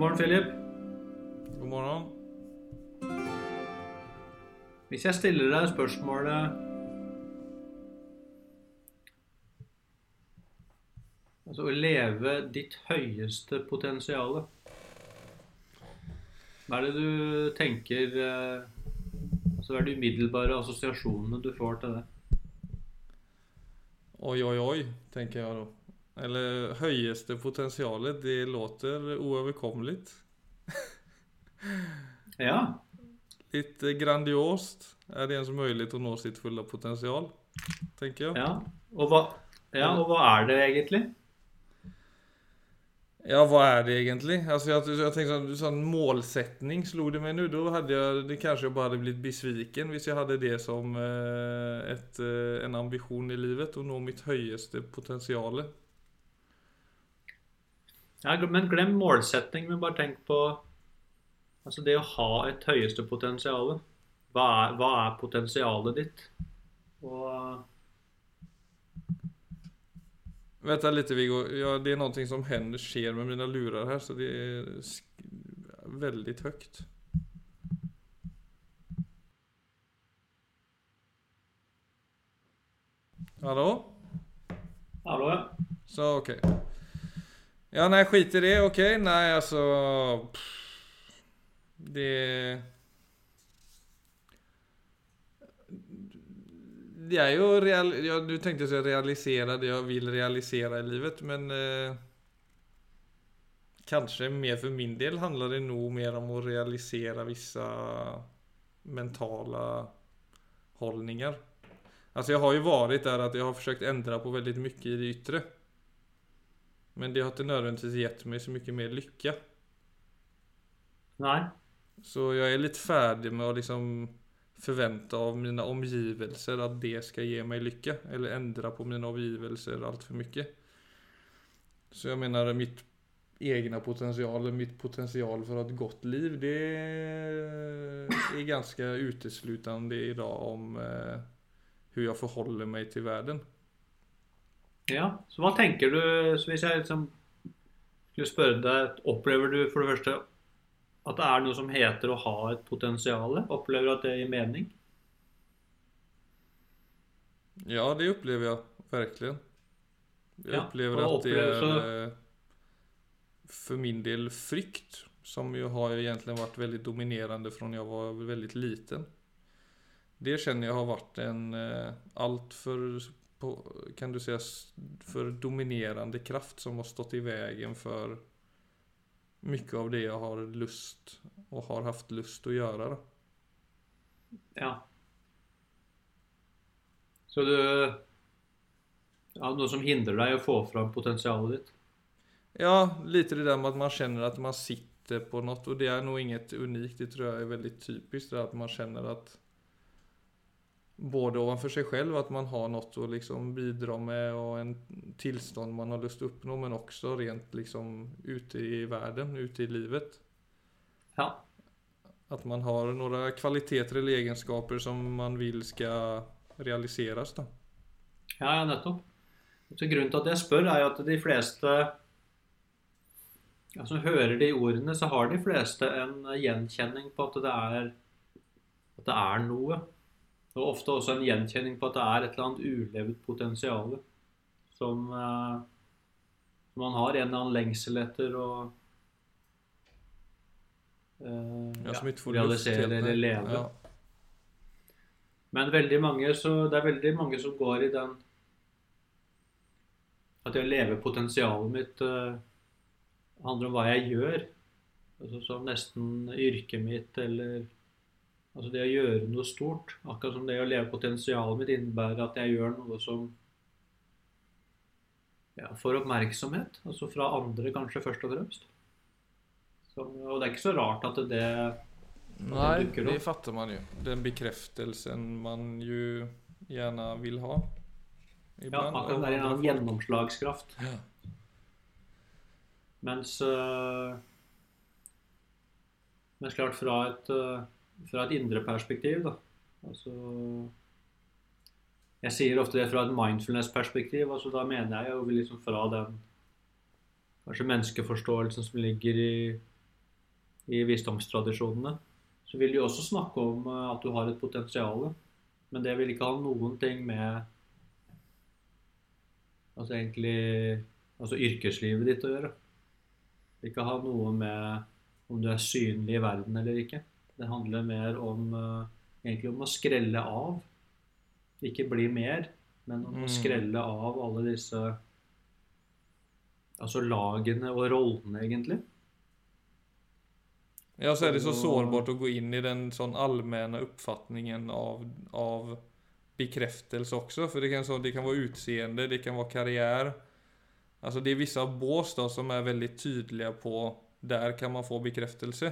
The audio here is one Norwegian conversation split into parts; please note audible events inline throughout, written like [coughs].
God morgen, Philip. God morgen. Hvis jeg stiller deg spørsmålet Altså å leve ditt høyeste potensial Hva er det du tenker eh, Altså hva er de umiddelbare assosiasjonene du får til det? Oi, oi, oi, tenker jeg da. Eller høyeste potensialet, det låter uoverkommelig. [laughs] Ja. Litt grandiost. Er det ens mulig å nå sitt fulle potensial, tenker jeg. ja. Og, hva, ja og hva er det egentlig? Ja, hva er det egentlig? Altså, jeg, jeg tenkte sånn, sånn målsetning slo det meg nå. Da hadde jeg det kanskje jeg bare hadde blitt besviken hvis jeg hadde det som eh, et, eh, en ambisjon i livet. Å nå mitt høyeste potensial. Ja, men glem målsetning, men bare tenk på altså det å ha et høyeste potensial. Hva hva er potensialet ditt? Og jeg litt, Viggo, ja, det er noe som hender skjer med mine lurer her, så det er sk- väldigt Hallo? Hallo, ja. Så okej. Ja, nej skit i det, okej. Nej alltså... pff, Det... Det er jo real... Ja, du tenkte å realisere det jeg vil realisere i livet, men eh, Kanskje mer for min del handler det nå mer om å realisere visse mentale holdninger. Altså, jeg har jo vært der at jeg har forsøkt endre på veldig mye i det ytre. Men det har ikke nødvendigvis gitt meg så mye mer lykke. Nei. Så jeg er litt ferdig med å liksom forvente av mine omgivelser at det skal gi meg lykke. Eller endre på mine omgivelser altfor mye. Så jeg mener mitt egne potensial, mitt potensial for et godt liv, det er ganske uteslutande dag om eh, hvordan jeg forholder meg til verden. Ja, så hva tenker du så Hvis jeg liksom skulle spørre deg Opplever du for det første at det er noe som heter å ha et potensial? Opplever du at det gir mening? Ja, det opplever jeg virkelig. Jeg Ja, opplever at det er eh, for min del frykt, som jo har egentlig vært veldig dominerende fra jeg var veldig liten. Det kjenner jeg har vært en eh, altfor kan du säga, för for dominerende kraft som har stått i vägen for mye av det jeg har lyst og har haft lyst å gjøre. Då. Ja. Så du ja, Noe som hindrer deg å få fram potensialet ditt? Ja, litt det der med at man kjenner at man sitter på noe. Og det er nok inget unikt. Det tror jeg er veldig typisk. det at man kjenner att både ovanför seg selv, at man har noe å liksom bidra med og en tilstand man har lyst til å oppnå, men også rent liksom ute i verden, ute i livet. Ja. At man har noen kvaliteter eller egenskaper som man vil skal realiseres. Da. Ja, ja, nettopp. Så grunnen til at jeg spør, er at de fleste altså hører de ordene, så har de fleste en gjenkjenning på at det er, at det er noe. Og ofte også en gjenkjenning på at det er et eller annet ulevd potensial som eh, som man har en eller annen lengsel etter å eh, Ja, realisere eller leve. Ja. Men veldig mange så, det er veldig mange som går i den At det å leve potensialet mitt eh, handler om hva jeg gjør. Altså som nesten yrket mitt eller Altså det å gjøre noe stort. Akkurat som det å leve potensialet mitt innebærer at jeg gjør noe som ja, får oppmerksomhet. Altså fra andre, kanskje først og fremst. Så, og det er ikke så rart at det Nej, dukker det fatter fattar man jo. Den bekreftelsen man jo gjerne vil ha. Ja, akkurat det er en gjennomslagskraft. Ja. Mens øh, Mens klart fra et, øh, fra et indre perspektiv, da. Altså Jeg sier ofte det fra et mindfulness-perspektiv. altså Da mener jeg jo liksom fra den kanskje menneskeforståelsen som ligger i i visdomstradisjonene, så vil de også snakke om eh, at du har et potensial. Men det vil ikke ha noen ting med altså egentlig altså yrkeslivet ditt å gjøre. Det vil ikke ha noe med om du er synlig i verden eller ikke. Det handler mer om eh, egentlig om å skrelle av. Ikke bli mer, men om å Mm. skrelle av alle disse altså lagene og rollene, egentlig. Ja, så er det så sårbart å gå inn i den sånn allmenne oppfatningen av, av bekreftelse også. For det kan, så, det kan være utseende, det kan være karriere. Altså det er vissa bås da, som er veldig tydelige på Der kan man få bekräftelse.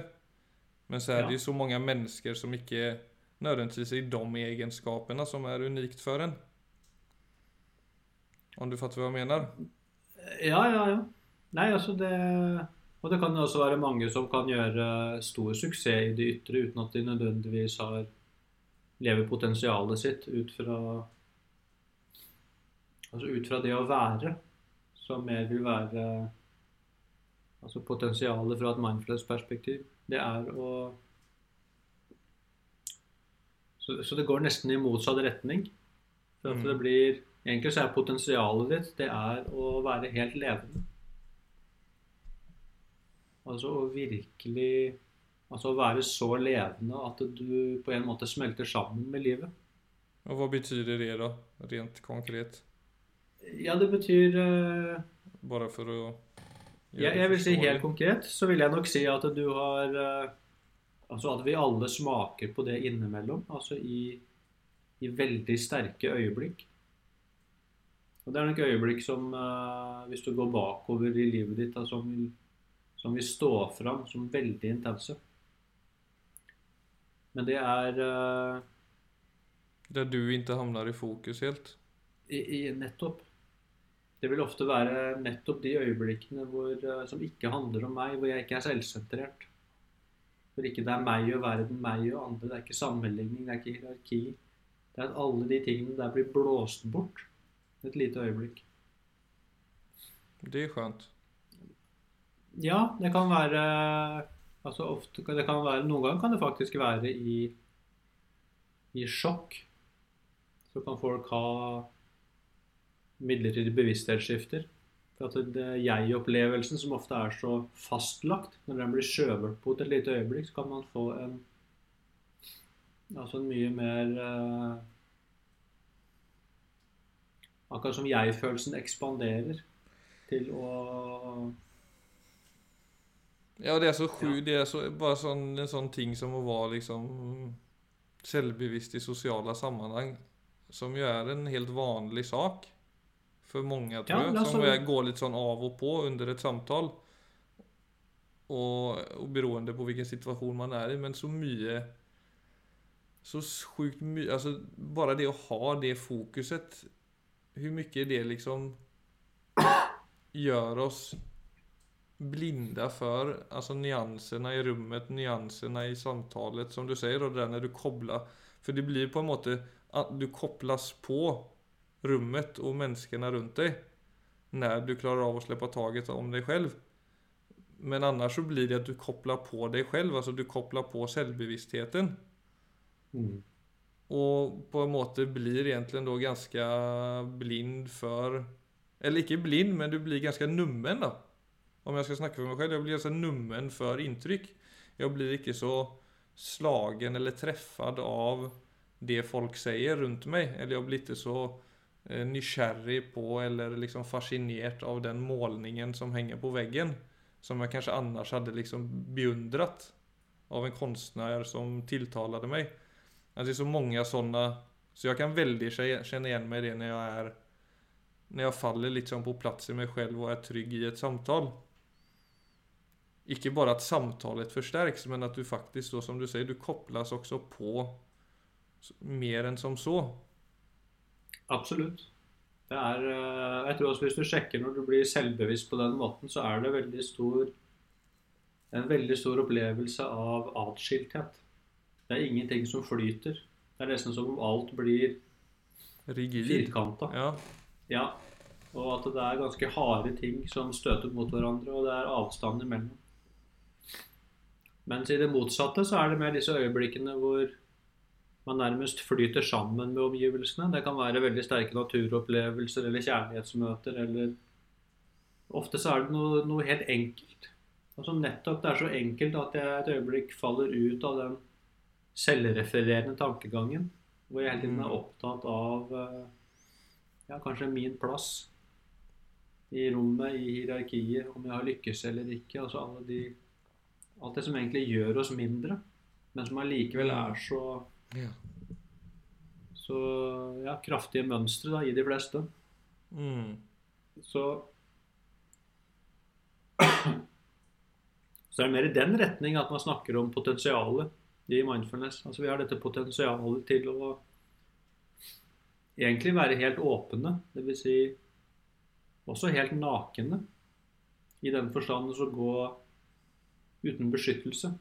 Men så er Ja. det ju så mange mennesker som ikke nødvendigvis er de egenskapene som er unikt for en. Om du fatter hva jeg mener? Ja, ja, ja. Nei, altså det Og det kan jo også være mange som kan gjøre stor suksess i det ytre uten at de nødvendigvis har lever potensialet sitt ut fra Altså ut fra det å være, som mer vil være Altså potensialet fra et mindfulness-perspektiv. Det er å så, så det går nesten i motsatt retning. For at Mm. det blir Egentlig så er potensialet ditt det er å være helt levende. Altså å virkelig Altså å være så levende at du på en måte smelter sammen med livet. Og hva betyr det da, rent konkret? Ja, det betyr uh, Bare for att... jeg, jeg vil si helt konkret så vil jeg nok si at du har eh, Altså at vi alle smaker på det innimellom. Altså i, i veldig sterke øyeblikk. Og det er nok øyeblikk som eh, Hvis du går bakover i livet ditt, altså, som, som vil stå fram som veldig intense. Men det er uh, Der du ikke havner i fokus helt. i, i nettopp. Det vil ofte være nettopp de øyeblikkene hvor, eh, som ikke handler om meg, hvor jeg ikke er selvsentrert. Hvor ikke det er meg og verden, meg og andre. Det er ikke sammenligning, det er ikke hierarki. Det er at alle de tingene der blir blåst bort et lite øyeblikk. Det er skjønt. Ja, det kan være Altså ofte det kan være Noen ganger kan det faktisk være i i sjokk. Så kan folk ha midlertidige bevissthetsskifter. For at jeg-opplevelsen, som ofte er så fastlagt, når den blir skjøvet på et lite øyeblikk, så kan man få en Altså en mye mer eh, Akkurat som jeg-følelsen ekspanderer til å Ja, det er så sjukt. Det er så, bare sånn, en sånn ting som å være liksom selvbevisst i sosiale sammenheng, Som jo er en helt vanlig sak. För mange, tror Ja, jag. alltså- Som är, går litt sånn av og på under et samtale. Og, og beroende på hvilken situasjon man er i. Men så mye Så sjukt mye Altså bare det å ha det fokuset. Hvor mye det liksom [coughs] gjør oss blinda för alltså nyanserna i rummet, nyanserna i samtalet som du sier, og det där när du kobler For det blir på en måte at du kopplas på rummet och människorna runt dig. När du klarar av att släppa taget om dig själv. Men annars så blir det att du kopplar på dig själv, alltså du kopplar på självbevisstheten. Mm. Og på en måte blir egentlig da ganske blind for Eller ikke blind, men du blir ganske nummen, da. Om jeg skal snakke for meg selv. Jeg blir ganske nummen for inntrykk. Jeg blir ikke så slagen eller treffet av det folk sier rundt meg. Eller jeg blir ikke så nysgjerrig på eller liksom fascinert av den målningen som henger på veggen. Som jeg kanskje annars hadde liksom beundret av en konstnär som tilltalade mig. Alltså det är så många sådana. Så jag kan väldigt kjenne igen mig i det när jag är när jag faller liksom på plats i mig själv och är trygg i ett samtal. Ikke bare at samtalet forsterkes, men at du faktisk, som du sier, du kopplas også på mer enn som så. Absolutt. Det er, eh, jeg tror også Hvis du sjekker når du blir selvbevisst på den måten, så er det veldig stor, en veldig stor opplevelse av atskilthet. Det er ingenting som flyter. Det er nesten som om alt blir firkanta. Ja, Ja. Og at det er ganske harde ting som støter mot hverandre, og det er avstand imellom. Mens i det motsatte så er det mer disse øyeblikkene hvor man nærmest flyter sammen med omgivelsene. Det kan være veldig sterke naturopplevelser eller kjærlighetsmøter eller Ofte så er det noe, noe helt enkelt. Altså nettopp det er så enkelt at jeg et øyeblikk faller ut av den selvrefererende tankegangen. Hvor jeg hele tiden er Mm. opptatt av eh, ja, kanskje min plass i rommet, i hierarkiet, om jeg har lykkes eller ikke. Altså alle de, alt det som egentlig gjør oss mindre, men som allikevel er så, Ja. så ja, kraftige mønstre da, i de fleste. Mm. Så Så er det mer i den retning at man snakker om potensialet i mindfulness. Altså Vi har dette potensialet til å egentlig være helt åpne. Dvs. Si også helt nakne. I den forstand å gå uten beskyttelse.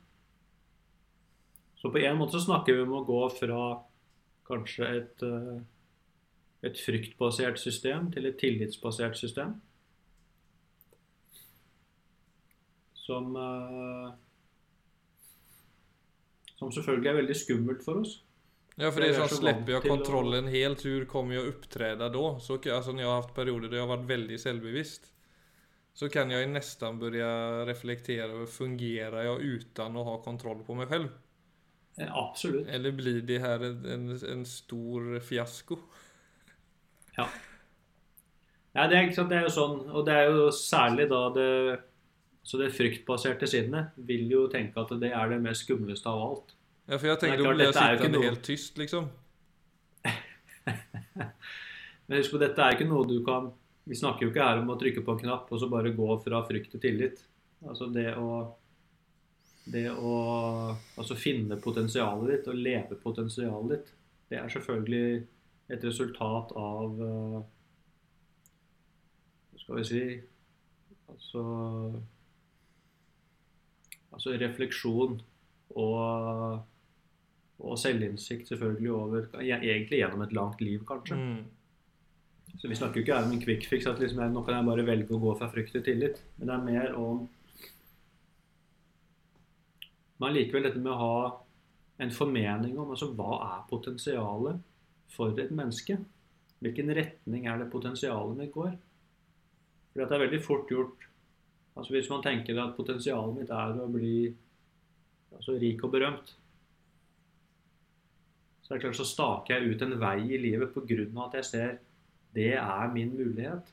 Så på en måte så snakker vi om å gå fra kanskje et, eh, et fryktbasert system til et tillitsbasert system. Som eh, Som selvfølgelig er veldig skummelt for oss. Ja, för det som så släpper vant jag kontrollen helt, hur kommer jag uppträda då? Så, alltså när jag har haft perioder där jag har varit väldigt självbevisst. Så kan jag nesten nästan börja reflektera över, fungerar jag utan att ha kontroll på mig själv? Eh, Absolutt. Eller blir det her en, en, en stor fiasko? Ja. ja det, er, det er jo sånn, og det er jo særlig da det Så det fryktbaserte sinnet vil jo tenke at det er det mest skumleste av alt. Ja, for jeg tenker klart, ju sittande inte helt tyst liksom. [laughs] Men husk på, dette er ikke noe du kan Vi snakker jo ikke her om å trykke på en knapp og så bare gå fra frykt til tillit. Altså det å Det å altså finne potensialet ditt og leve potensialet ditt, det er selvfølgelig et resultat av eh, Hva skal vi si Altså Altså refleksjon og og selvinnsikt selvfølgelig over Egentlig gjennom et langt liv, kanskje. Mm. Så vi snakker jo ikke om en quick fix at liksom, nå kan jeg bare velge å gå fra frykt til tillit. Men det er mer om Men likevel dette med å ha en formening om altså, hva er potensialet for et menneske? Hvilken retning er det potensialet mitt går? For det er veldig fort gjort altså Hvis man tenker at potensialet mitt er å bli altså, rik og berømt, så er det klart så staker jeg ut en vei i livet pga. at jeg ser det er min mulighet.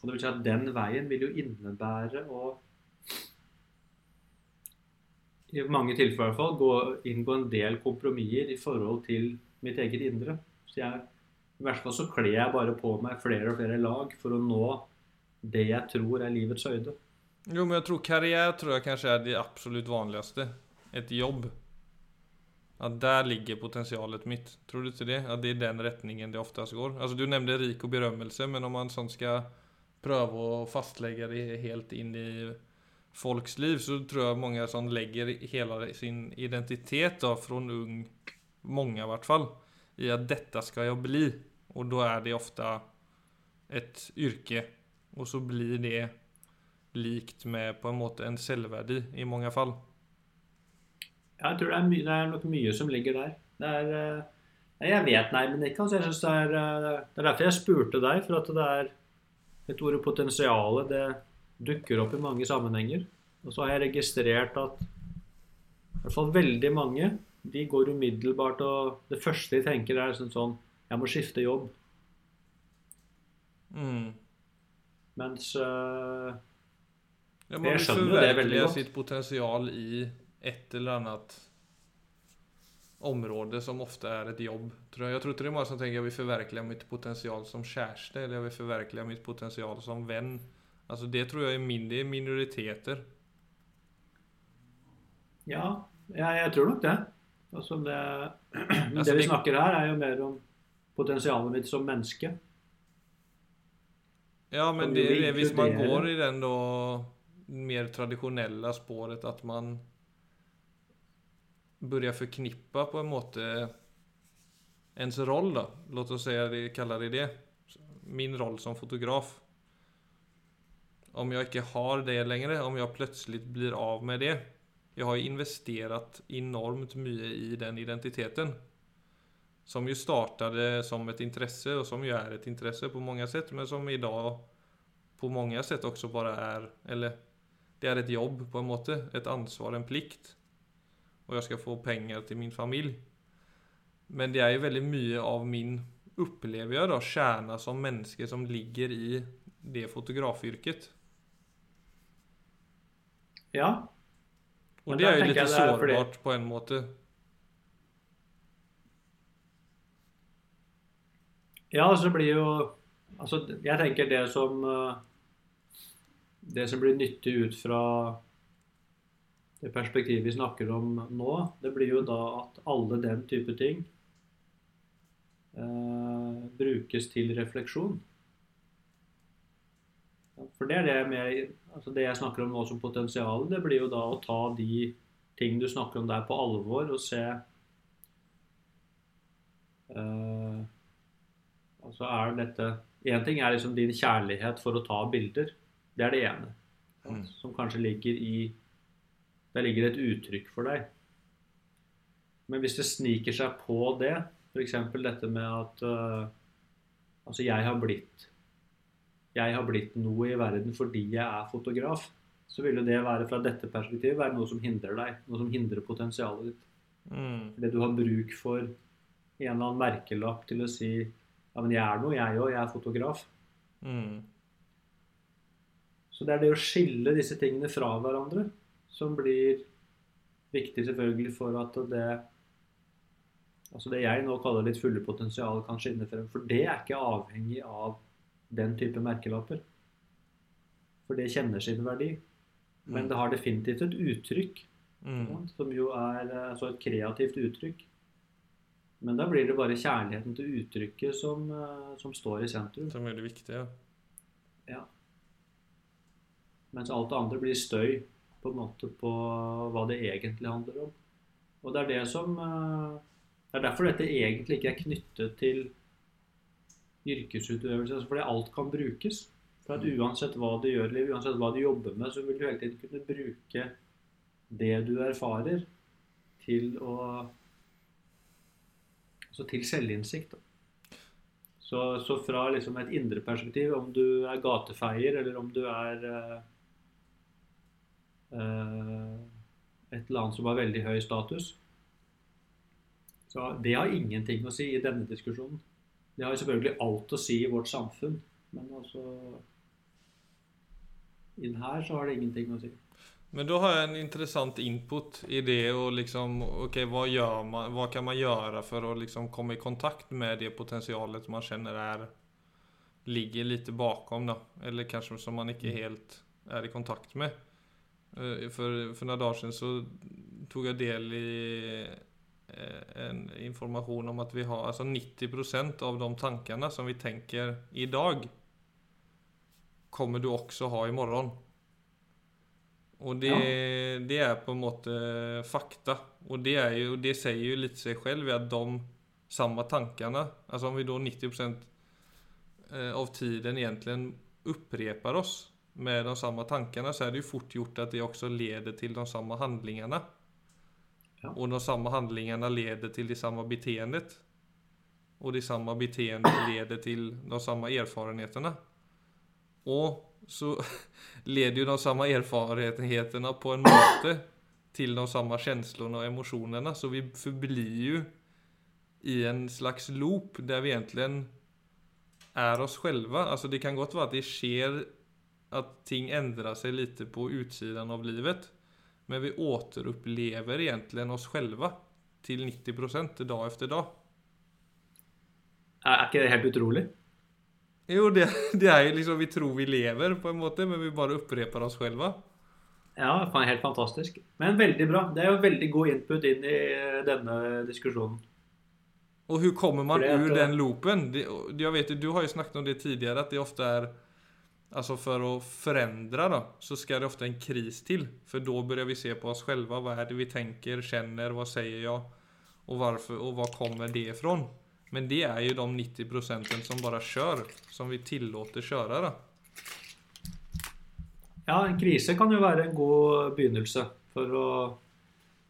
Og det vil si at Den veien vil jo innebære å i mange tilfeller i hvert fall, gå, inngå en del kompromisser i forhold til mitt eget indre. Så jeg, I hvert fall så kler jeg bare på meg flere og flere lag for å nå det jeg tror er livets høyde. Jo, men jeg tror karriere tror jeg kanskje er det absolutt vanligste. Et jobb. At der ligger potensialet mitt. Tror du ikke det? At det er den retningen det oftest går. Altså, du nevnte rik og berømmelse, men om man sånn skal prøve å fastlegge det helt inn i folks liv så tror jag många som lägger hela sin identitet då från ung, många i vart fall, i att detta ska jag bli. Och då är det ofta ett yrke. Och så blir det likt med på en måte en selvverdi i mange fall. Jeg tror det er, my det er nok mye som ligger der. Det er eh, Jeg vet nei, men ikke. Altså, jeg synes det, er, eh, det er derfor jeg spurte deg. For at det er et ordet potensialet det dukker opp i mange sammenhenger. Og så har jeg registrert at i hvert fall veldig mange de går umiddelbart og Det første de tenker, er sånn sånn Jeg må skifte jobb. Mm. Mens eh, Ja, man förverkliga godt. sitt potensial i et eller annet område som ofte er et jobb. Tror jeg. jeg tror ikke det er mange som tenker jeg vil forverkelige mitt potensial som kjæreste, eller jeg vil forverkelige mitt potensial som venn. Alltså det tror jeg er mindre er minoriteter. Ja, jeg, jeg tror nok det. Altså det, [clears throat] men Altså, det vi det- snakker her, er jo mer om potensialet mitt som menneske. Ja, men det det hvis man går i den da mer tradisjonelle spåret at man börjar forknippe på en måte ens roll da. Låt oss si det, kaller det det. Min roll som fotograf. Om jag ikke har det längre, om jag plötsligt blir av med det. jeg har investerat enormt mye i den identiteten. Som jo startade som et intresse og som jo er et intresse på mange sett, men som idag på mange sett også bare er, eller det er et jobb på en måte, et ansvar, en plikt. Og jeg skal få penger til min familie. Men det er jo veldig mye av min, opplever jeg da, kjerne som menneske som ligger i det fotografyrket. Ja. Og det er jo litt sårbart fordi- på en måte. Ja, så blir jo Altså, jeg tenker det som eh, Det som blir nyttig ut fra det perspektivet vi snakker om nå, det blir jo da at alle den type ting eh, brukes til refleksjon. For det er det med altså Det jeg snakker om nå som potensial, det blir jo da å ta de ting du snakker om der på alvor, og se uh, Altså er dette Én ting er liksom din kjærlighet for å ta bilder. Det er det ene. Mm. Som kanskje ligger i Der ligger et uttrykk for deg. Men hvis det sniker seg på det, f.eks. dette med at uh, Altså, jeg har blitt Jeg har blitt noe i verden fordi jeg er fotograf. Så vil jo det være fra dette perspektivet være noe som hindrer deg. Noe som hindrer potensialet ditt. Mm. Fordi du har bruk for en eller annen merkelapp til å si ja, men jeg er noe, jeg òg. Jeg er fotograf. Mm. Så det er det å skille disse tingene fra hverandre som blir viktig selvfølgelig for at det Altså det jeg nå kaller ditt fulle potensial kan skinne frem. For det er ikke avhengig av den type merkelapper. For det kjenner sin verdi. Men det har definitivt et uttrykk, Mm. som jo er eh, altså et kreativt uttrykk. Men da blir det bare kjærligheten til uttrykket som, eh, som står i sentrum. Som er det viktige. Ja. ja. Mens alt det andre blir støy på en måte på hva det egentlig handler om. Og det er det som eh, Det er derfor dette egentlig ikke er knyttet til yrkesutøvelse. altså Fordi alt kan brukes. For at uansett hva du gjør, eller uansett hva du jobber med, så vil du hele tiden kunne bruke det du erfarer, til å Altså til selvinnsikt. Så, så fra liksom et indre perspektiv, om du er gatefeier, eller om du er eh, et eller annet som har veldig høy status, så det har ingenting å si i denne diskusjonen. Det har selvfølgelig alt å si i vårt samfunn, men altså Inn her så har det ingenting å si. Men da har jeg en interessant input i det og liksom Ok, hva, man, hva kan man gjøre for å liksom komme i kontakt med det potensialet man kjenner er ligger litt bakom, da? Eller kanskje som man ikke helt er i kontakt med. Eh, For, for noen dager siden så tok jeg del i en informasjon om at vi har altså 90% av de tankene som vi tenker i dag, kommer du også ha i morgen. Og det, det er på en måte fakta. Og det, er jo, det sier jo litt seg selv ved at de samme tankene Altså om vi da 90 eh, av tiden egentlig upprepar oss med de samme tankene, så er det jo fort gjort at det også leder til de samme handlingene. Ja. Og [clears throat] de samme handlingene leder til det samme beteendet. Og det samme beteendet leder til de samme erfarenheterna. Og så [laughs] leder ju de samme erfarenheterna på en måte til de samme känslorna og emotionerna. Så vi forblir jo i en slags loop der vi egentlig er oss själva. Alltså det kan godt være at det skjer at ting endrer seg litt på utsiden av livet. Men vi återupplever egentlig oss selv til 90 dag efter dag. Er ikke det helt utrolig? Jo, det, det er jo liksom Vi tror vi lever, på en måte, men vi bare upprepar oss selv. Ja, helt fantastisk. Men veldig bra. Det er jo veldig god input inn i eh, denne diskusjonen. Og hvordan kommer man ut den loopen? Det, jeg vet, du har jo snakket om det tidligere, at det ofte er Altså For å förändra da, så skal det ofte en kris til. For da börjar vi se på oss själva. Hva er det vi tenker, kjenner, hva sier jeg? Og varför och hva kommer det ifrån? Men det er jo de 90 som bare kjører, som vi tillåter köra. da. Ja, en krise kan jo være en god begynnelse for å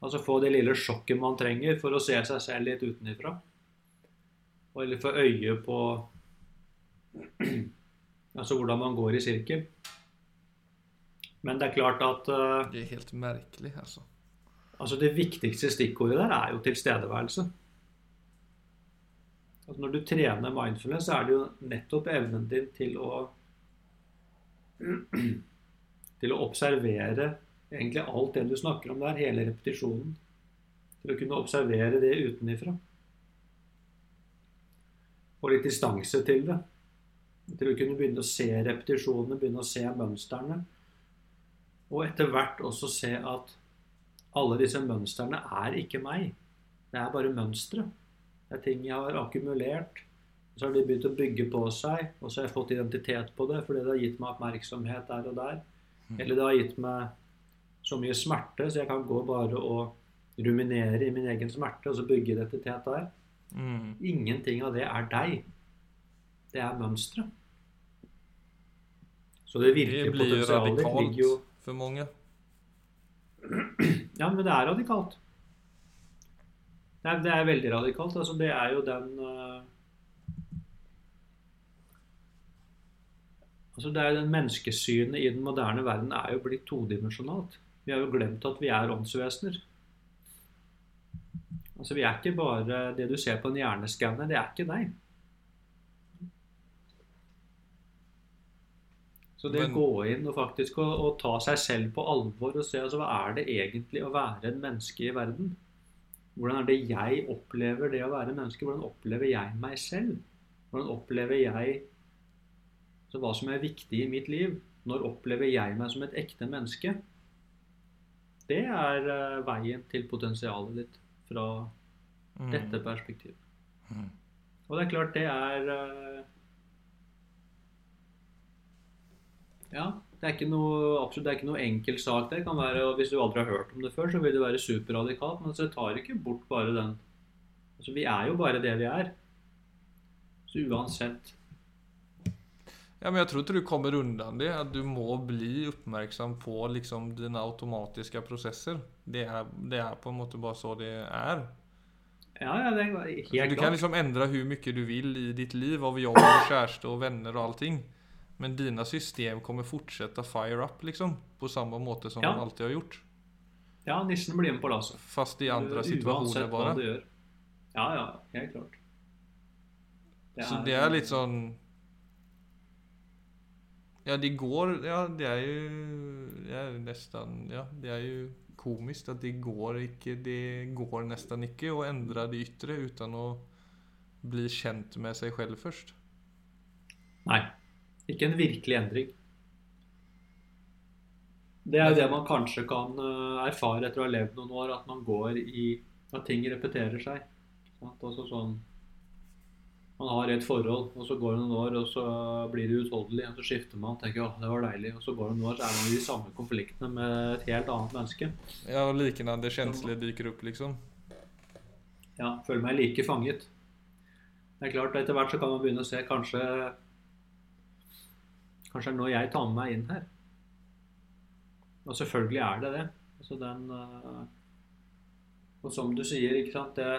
Altså få det lille sjokket man trenger for å se seg selv litt utenifra. Eller få øye på altså hvordan man går i sirkel. Men det er klart at uh, Det er helt merkelig, altså. altså det viktigste stikkordet der er jo tilstedeværelse. Altså når du trener mindfulness, så er det jo nettopp evnen din til å [clears throat] til å observere egentlig alt det du snakker om der, hele repetisjonen. Til å kunne observere det utenifra. Og litt distanse til det. Til å kunne begynne å se repetisjonene, begynne å se mønstrene. Og etter hvert også se at alle disse mønstrene er ikke meg. Det er bare mønstre. Det er ting jeg har akkumulert. Så har de begynt å bygge på seg, og så har jeg fått identitet på det fordi det har gitt meg oppmerksomhet der og der. Eller det har gitt meg så mye smerte, så jeg kan gå bare og ruminere i min egen smerte og så bygge identitet der. Mm. Ingenting av det er deg. Det er mønstre. Så det Det virkelige blir potensialet ligger radikalt jo for mange. Ja, men det er radikalt. Det er, det er veldig radikalt. Altså, det er jo den uh, Altså, det er jo den Menneskesynet i den moderne verden er jo blitt todimensjonalt. Vi har jo glemt at vi er åndsvesener. Altså, Vi er ikke bare det du ser på en hjerneskanner. Det er ikke deg. Så det Men- å gå inn og faktisk å, å ta seg selv på alvor og se altså, hva er det egentlig å være en menneske i verden? Hvordan er det jeg opplever det å være menneske? Hvordan opplever jeg meg selv? Hvordan opplever jeg så hva som er viktig i mitt liv? Når opplever jeg meg som et ekte menneske? Det er uh, veien til potensialet ditt fra Mm. dette perspektivet. Mm. Og det er klart, det er eh, Ja, det er ikke noe, absolutt, det er ikke noe enkel sak. Det kan være, og Hvis du aldri har hørt om det før, så vil det være superradikalt. Men så tar ikke bort bare den Altså, Vi er jo bare det vi er. Så uansett Ja, men jeg tror ikke du kommer undan det. At du må bli oppmerksom på liksom dine automatiske prosesser. Det er, det er på en måte bare så det er. Ja, ja, det er helt du kan klart. liksom endre hvor mye du vil i ditt liv av jobb og kjæreste og venner og allting. Men dine system kommer fortsette fire up liksom. På samme måte som Ja. de alltid har gjort. Ja, nissen blir med på lasset. Fast i andre situasjoner bare. Ja, ja, helt klart. Så det er litt sånn Ja, det går Ja, det er jo Det er nesten Ja, det er jo komisk at det går ikke Det går nesten ikke å endre det ytre uten å bli kjent med seg selv først. Nei. Ikke en virkelig endring. Det er jo det man kanskje kan eh, erfare etter å ha levd noen år, at man går i At ting repeterer seg. Altså sånn Man har et forhold, og så går det noen år, og så blir det utholdelig. Og så skifter man og tenker 'å, det var deilig. Og så går det noen år, så er man i de samme konfliktene med et helt annet menneske. Ja, og Det kjensler dyker opp, liksom. Ja, føler meg like fanget. Det er klart, Etter hvert så kan man begynne å se kanskje Kanskje det er nå jeg tar med meg inn her. Og selvfølgelig er det det. Altså den øh, Og som du sier, ikke sant det,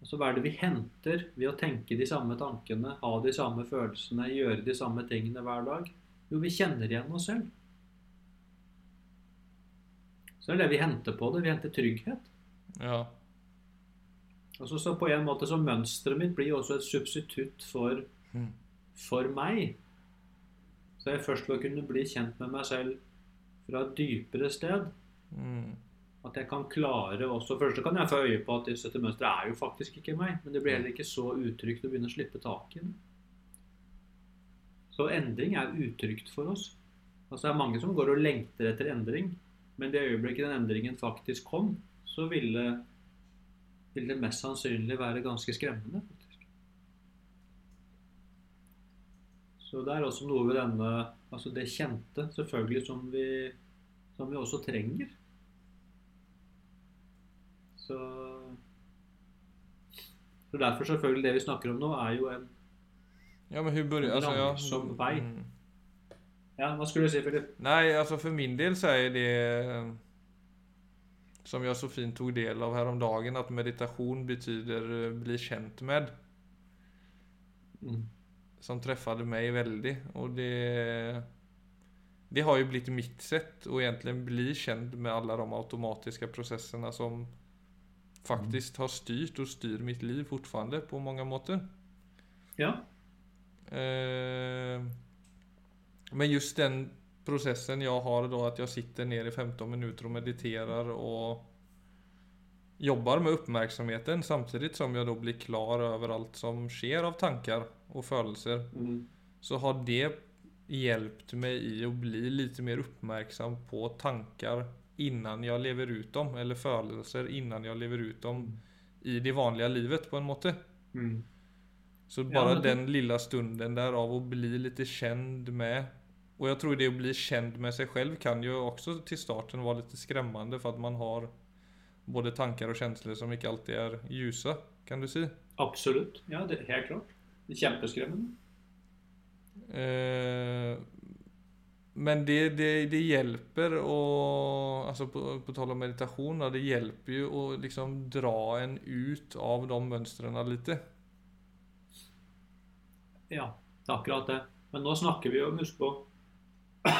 altså Hva er det vi henter ved å tenke de samme tankene, ha de samme følelsene, gjøre de samme tingene hver dag? Jo, vi kjenner igjen oss selv. Så det er det vi henter på det. Vi henter trygghet. Ja. Altså, så på en måte så Mønsteret mitt blir også et substitutt for, Mm. for meg. Så jeg først å kunne bli kjent med meg selv fra et dypere sted, Mm. at jeg kan klare også Først så kan jeg få øye på at dette mønsteret er jo faktisk ikke meg, men det blir heller ikke så utrygt å begynne å slippe tak i det. Så endring er utrygt for oss. Altså Det er mange som går og lengter etter endring, men det øyeblikket den endringen faktisk kom, så ville, ville det mest sannsynlig være ganske skremmende. Så det er også noe ved denne Altså det kjente, selvfølgelig, som vi, som vi også trenger. Så Så derfor selvfølgelig det vi snakker om nå, er jo en Ja, men hun burde, altså, ja. Langsom vei. Ja, hva skulle du si, Filip? Nei, altså for min del så er det... som jeg så fint tok del av her om dagen, at meditasjon betyder eh, bli kjent med. Mm. Som träffade meg veldig. Og det Det har jo blitt mitt sett å egentlig bli kjent med alle de automatiske prosessene som faktisk har styrt og styr mitt liv fortfarande på mange måter. Ja. Eh, men just den processen jag har då att jag sitter ner i 15 minuter och mediterar och jobbar med uppmärksamheten samtidigt som jag då blir klar över allt som sker av tankar och følelser. Mm. Så har det hjälpt mig i att bli lite mer uppmärksam på tankar innan jag lever ut dem, eller følelser innan jeg lever ut dem i det vanlige livet på en måte. Mm. Så Ja, men den lilla stunden där av att bli lite känd med och jag tror det att bli känd med sig själv kan ju också till starten vara lite skrämmande för att man har både tanker og kjensler som ikke alltid er lyse, kan du si? Absolutt. Ja, det, helt klart. Det er Kjempeskremmende. Eh, men det, det, det hjelper å altså på, på tal om meditasjon, da, det hjelper jo å liksom dra en ut av de mønstrene litt. Ja, det er akkurat det. Men nå snakker vi jo, husk på [clears throat]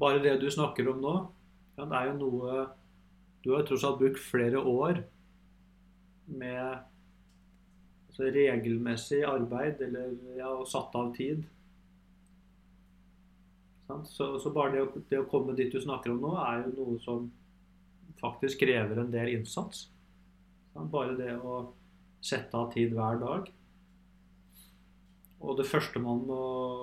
Bare det du snakker om nå, ja, det er jo noe Du har jo tross alt brukt flere år med altså, regelmessig arbeid eller ja, og satt av tid. Så, så bare det å, det å komme dit du snakker om nå, er jo noe som faktisk krever en del innsats. Bare det å sette av tid hver dag. Og det første man må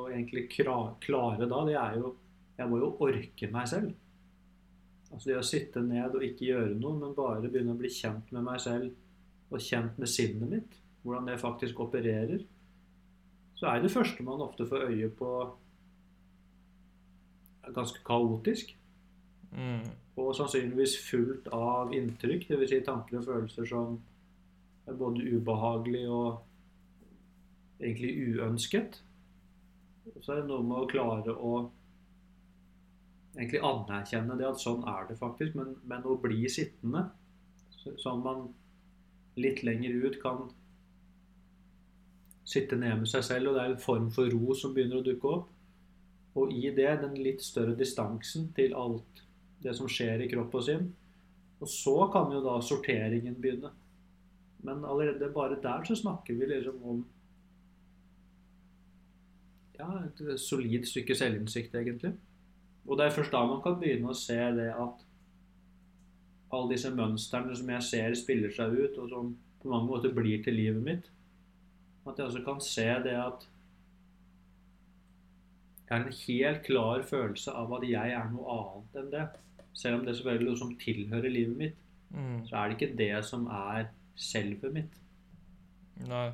egentlig klare da, det er jo Jeg må jo orke meg selv. Altså det å sitte ned og ikke gjøre noe, men bare begynne å bli kjent med meg selv og kjent med sinnet mitt, hvordan det faktisk opererer, så er det første man ofte får øye på ganske kaotisk. Mm. Og sannsynligvis fullt av inntrykk, dvs. Si tanker og følelser som er både ubehagelig og egentlig uønsket. Så er det noe med å klare å egentlig anerkjenne det at sånn er det faktisk, men, men å bli sittende så- sånn man litt lenger ut kan sitte ned med seg selv, og det er en form for ro som begynner å dukke opp. Og i det den litt større distansen til alt det som skjer i kropp og sinn. Og så kan jo da sorteringen begynne. Men allerede bare der så snakker vi liksom om ja, et solid stykke selvinnsikt, egentlig. Og det er først da man kan begynne å se det at alle disse mønstrene som jeg ser spiller seg ut, og som på mange måter blir til livet mitt, at jeg også kan se det at jeg har en helt klar følelse av at jeg er noe annet enn det. Selv om det selvfølgelig er noe som tilhører livet mitt, Mm. så er det ikke det som er selvet mitt. Nei.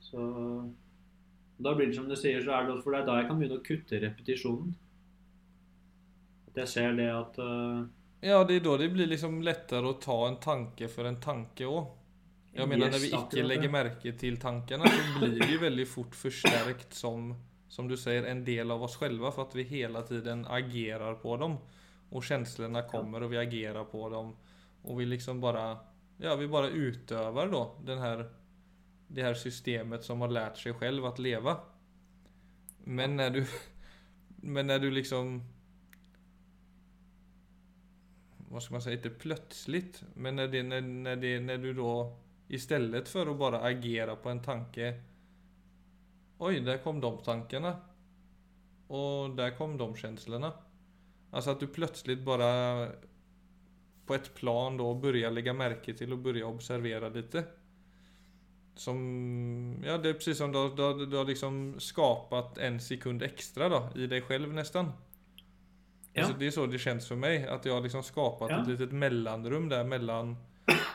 Så da blir det som du sier, så er det også for det er da jeg kan begynne å kutte repetisjonen. At jeg ser det at uh, Ja, det er da det blir liksom lettere å ta en tanke for en tanke òg. Jeg mener, när vi ikke legger merke til tankene, så blir det veldig väldigt fort forsterkt som, som du sier, en del av oss selv, for at vi hele tiden agerer på dem. Og følelsene kommer og vi agerer på dem. Og vi liksom bare ja vi bare utøver da den här, det här systemet som har lärt sig själv att leva. Men när du, [laughs] men när du liksom vad ska man säga, inte plötsligt, men när, det, när, när, det, när du då istället för att bara agera på en tanke Oj, där kom de tankarna. Och där kom de känslorna. Alltså att du plötsligt bara på ett plan då börjar lägga märke till och börja observera lite. Som, ja det är precis som du, du, du har liksom skapat en sekund extra då i dig själv nästan. Ja. Alltså det är så det känns för mig. Att jag har liksom skapat Ja. ett litet mellanrum där mellan,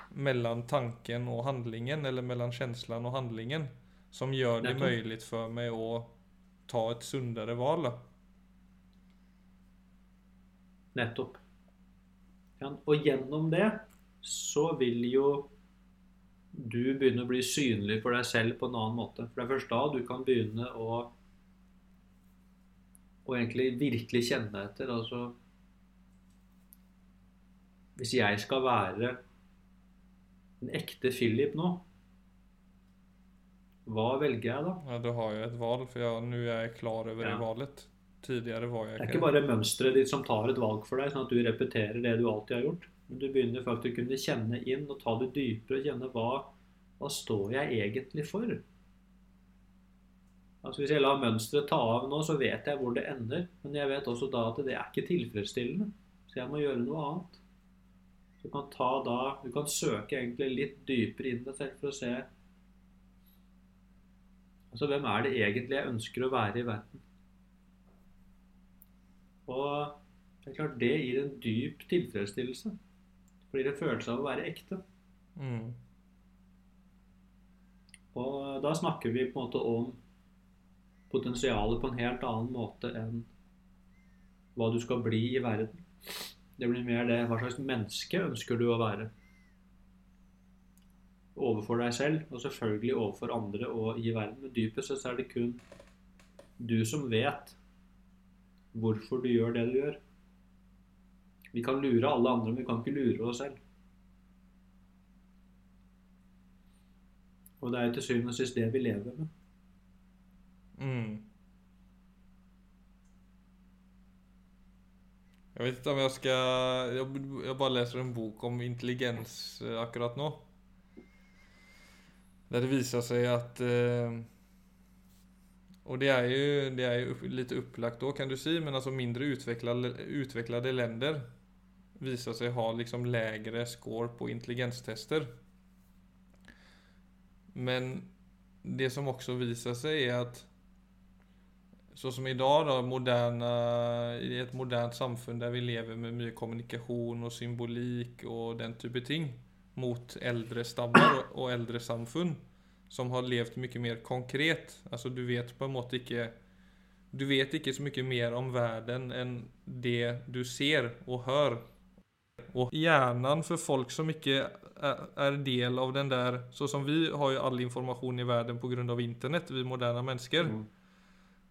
mellan tanken och handlingen. Eller mellan känslan och handlingen. Som gör det möjligt för mig att ta ett sundare val. Då. Nettopp. Og gjennom det så vil jo du begynner å bli synlig for deg selv på en annen måte. For det er først da du kan begynne å å egentlig virkelig kjenne etter. Altså Hvis jeg skal være en ekte Philip nå, hva velger jeg da? Ja, du har jo et valg, for nå er jeg klar over Ja. det valget. Tidligere var jeg Det er ikke bare mønsteret ditt som tar et valg for deg, sånn at du repeterer det du alltid har gjort. Men du begynner faktisk å kunne kjenne inn og ta det dypere og kjenne hva, hva står jeg egentlig for? Altså Hvis jeg lar mønsteret ta av nå, så vet jeg hvor det ender. Men jeg vet også da at det er ikke tilfredsstillende. Så jeg må gjøre noe annet. Du kan da Du kan søke egentlig litt dypere inn deg selv for å se Altså hvem er det egentlig jeg ønsker å være i verden? Og det er klart det gir en dyp tilfredsstillelse. Fordi det følelse av å være ekte. Mm. Og da snakker vi på en måte om potensialet på en helt annen måte enn hva du skal bli i verden. Det blir mer det hva slags menneske ønsker du å være. Overfor deg selv, og selvfølgelig overfor andre og i verden. Men dypest sett er det kun du som vet hvorfor du gjør det du gjør. Vi kan lure alle andre, men vi kan ikke lure oss selv. Og det er jo til syvende og sist det vi lever med. Mm. Jeg vet ikke om jeg skal Jeg, bare leser en bok om intelligens eh, akkurat nå. Der det viser seg at eh, Og det er jo, det er jo litt opplagt da, kan du si, men altså mindre utviklede, utviklede länder viser seg ha liksom lägre score på intelligenstester. Men det som også viser seg er at så som idag då, moderna, i et modernt samfunn der vi lever med mye kommunikasjon og symbolikk og den type ting, mot eldre stammer og, eldre samfunn, som har levd mye mer konkret. Altså du vet på en måte ikke Du vet ikke så mye mer om verden enn det du ser og hører. Og hjärnan for folk som er, er del av den der Så som vi har jo all informasjon i verden av internet, vi moderne mennesker. Mm.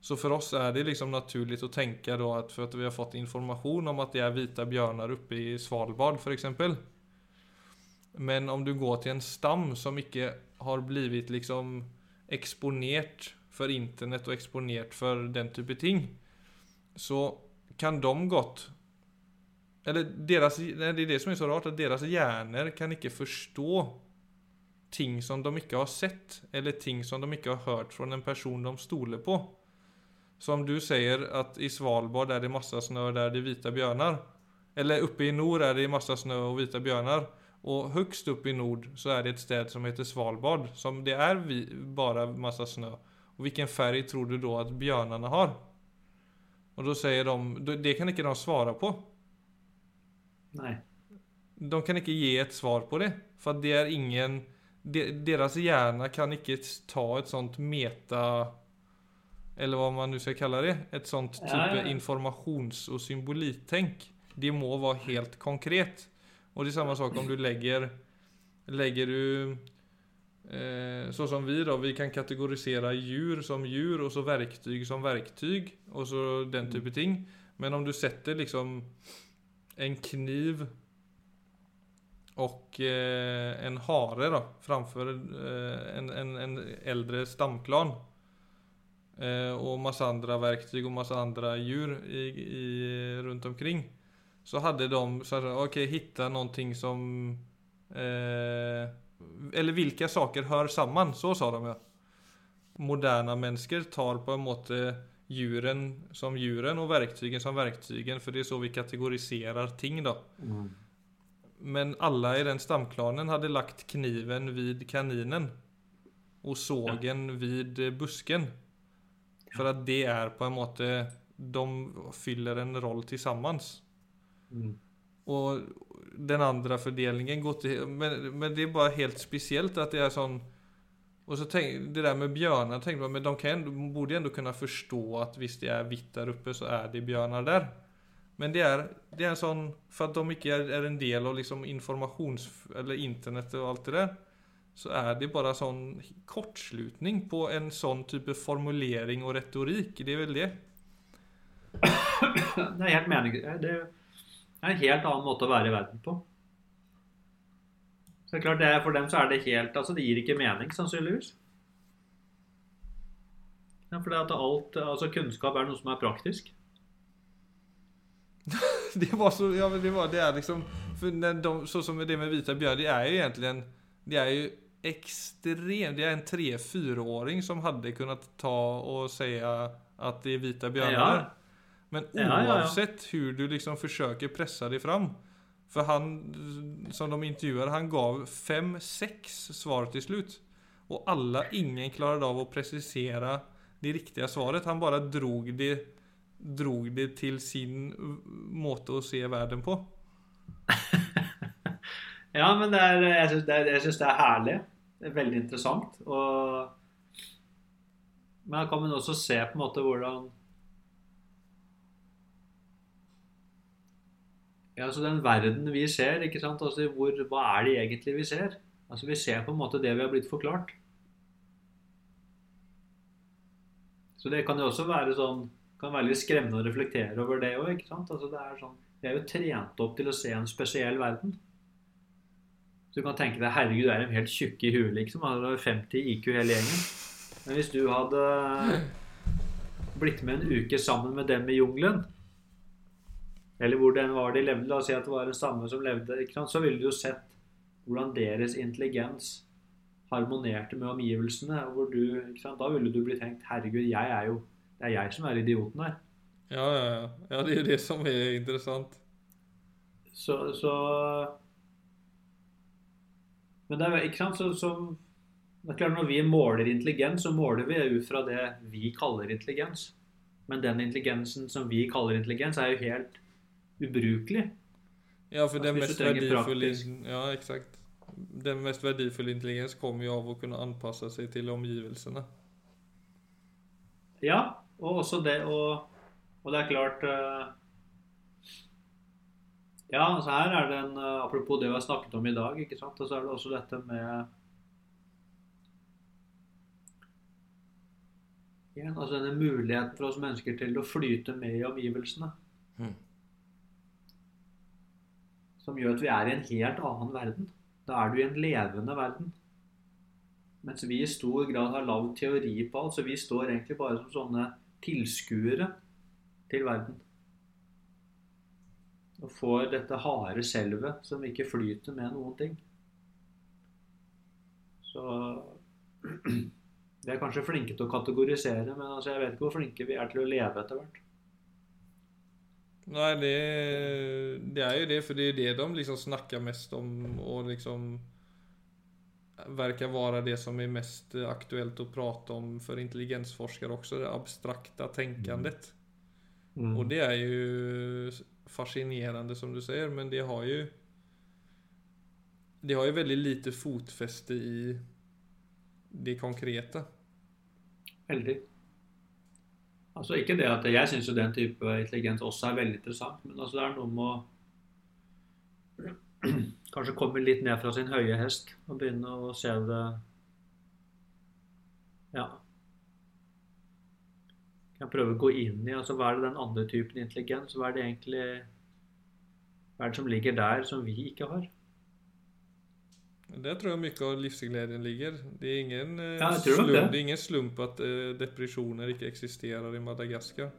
Så for oss er det liksom naturligt å tenke då att för att vi har fått informasjon om at det er vita bjørnar oppe i Svalbard for eksempel. Men om du går til en stam som ikke har blivit liksom eksponert for internet og exponert for den type ting, så kan de godt Eller deres, det er det som er så rart, at deres hjerner kan ikke forstå ting som de ikke har sett, eller ting som de ikke har hørt fra en person de stoler på. Som du sier at i Svalbard er det masse snø der det er hvite bjørner. Eller oppe i nord er det masse snø og hvite bjørner. Og høgst oppe i nord så er det et sted som heter Svalbard. Som det er vi, bare masse snø. Og hvilken farge tror du da at bjørnene har? Og da sier de Det kan ikke de svare på. Nei. De kan ikke gi et svar på det. For det er ingen de, Deres hjerne kan ikke ta et sånt meta Eller hva man nå skal kalle det. Et sånt type ja. informasjons- og symbolittenk. Det må være helt konkret. Og det er samme sak om du legger Legger du eh, Så som vi, da. Vi kan kategorisere dyr som dyr, og så verktyg som verktyg, og så den type ting. Men om du setter liksom en kniv och eh, en hare då, framför eh, en, en, en äldre stamklan. Eh, och massa andra verktyg och massa andra djur i, i, runt omkring. Så hade de, så okej hitta någonting som eh, Eller vilka saker hör samman, så sa de ja. Moderna mennesker tar på en måte djuren som djuren og verktygen som verktygen, for det er så vi kategoriserer ting da. Mm. Men alla i den stamklanen hadde lagt kniven vid kaninen og sågen vid eh, busken. For at det er på en måte De fyller en roll tillsammans. Mm. Og den andre fordelingen går til men, men det er bare helt spesielt at det er sånn Og så tänk, Det der med bjørner tenkte man, men de kan, ändå- borde ändå kunne forstå at hvis det er hvitt der oppe, så er det bjørner der. Men det er, det er sånn For at de ikke er, är en del av liksom informasjons... Eller internet og alt det der, så er det bare sånn kortslutning på en sånn type formulering og retorikk. Det er vel det. [coughs] Det er helt mening... Det er en helt annen måte å være i verden på. Det er klart, det er, For dem så er det helt Altså, det gir ikke mening, sannsynligvis. Ja, for det at alt, altså Kunnskap er noe som er praktisk. [laughs] Det var så, ja men det var, det er liksom, för de, så som det med vita Bjørn, det är ju egentligen, det er jo ekstremt det er en 3-4-åring som hadde kunnet ta og si at det er vita björnar. Ja. Men oavsett hur du liksom forsøker presse deg fram. För han, som de intervjuade, han gav 5-6 svar till slut. Och alla, ingen klarade av att precisera det riktiga svaret. Han bara drog det, drog det till sin måte å se verden på. [laughs] Ja, men det er, jeg syns det, det er herlig. Det er veldig interessant. Og, da kan man også se på en måte hvordan Ja, altså den verden vi ser, ikke sant? Altså, hvor, hva er det egentlig vi ser? Altså, Vi ser på en måte det vi har blitt forklart. Så det kan jo også være sånn kan være litt skremmende å reflektere over det òg. Altså, det er sånn, vi er jo trent opp til å se en spesiell verden. Så du kan tenke deg herregud, det er en helt tjukke i huet, liksom. Han har 50 IQ hele gjengen. Men hvis du hadde blitt med en uke sammen med dem i jungelen, eller hvor den var de levde, la oss si at det var en stamme som levde, så ville du jo sett hvordan deres intelligens harmonerte med omgivelsene. og hvor du? Da ville du blitt tenkt herregud, jeg er jo, det er jeg som er idioten her. Ja, ja, ja. Ja, det er jo det som er interessant. Så, så Men det er ikke sant så, så det er klart Når vi måler intelligens, så måler vi ut fra det vi kaller intelligens. Men den intelligensen som vi kaller intelligens, er jo helt ubrukelig. Ja, for det den mest verdifulle, Ja, exakt. Den mest verdifulle intelligens kommer jo av å kunne anpasse seg til omgivelsene. Ja, og også det og, og det er klart eh, Ja, altså her er det en eh, Apropos det vi har snakket om i dag, ikke sant, og så er det også dette med Igjen, altså denne muligheten for oss mennesker til å flyte med i omgivelsene. Mm. Som gjør at vi er i en helt annen verden. Da er du i en levende verden. Mens vi i stor grad har lagd teori på alt, så vi står egentlig bare som sånne tilskuere til verden. Og får dette harde selvet som ikke flyter med noen ting. Så [clears throat] vi er kanskje flinke til å kategorisere, men altså jeg vet ikke hvor flinke vi er til å leve etter hvert. Nej, det, det er jo det, for det er det de liksom snakker mest om og liksom verkar vara det som er mest aktuelt å prate om for intelligensforskere også, det abstrakta tänkandet. Og det er jo fascinerende som du sier, men det har jo det har jo veldig lite fotfeste i det konkrete. Veldig. Altså ikke det at Jeg syns den type intelligens også er veldig interessant, men altså det er noe med å [clears throat] kanskje komme litt ned fra sin høye hest og begynne å se det Ja. Kan prøve å gå inn i altså hva er det den andre typen intelligens Hva er det egentlig Hva er det som ligger der, som vi ikke har? Där tror jeg mye av livsgleden ligger. Det er ingen, eh, Ja, slump, det. det er ingen slump at uh, depresjoner ikke eksisterer i Madagaskar.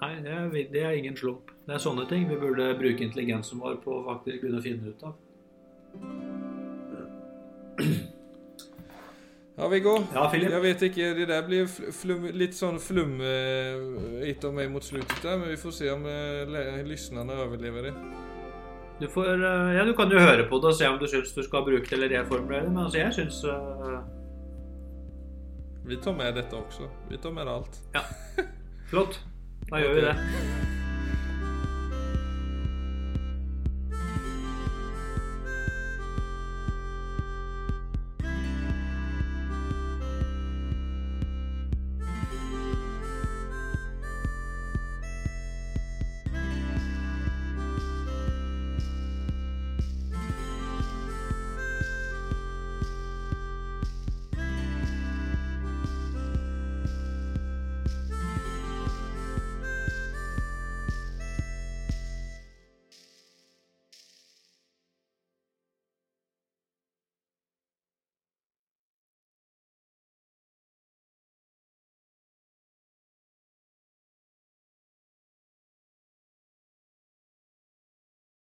Nei, det er, det er ingen slump. Det er sånne ting vi burde bruke intelligensen vår på å faktisk begynne å finne ut av. Ja, Viggo. Ja, jeg vet ikke. det der blir fl- flum, litt sånn flum eh, av mig mot slutet men vi får se om uh, lytterne overlever det. Du, får, eh, ja, du kan jo høre på det og se om du syns du skal bruke det eller reformulere det, men altså jeg syns Vi tar med dette også. Vi tar med alt. Ja. Flott. Da gjør vi det.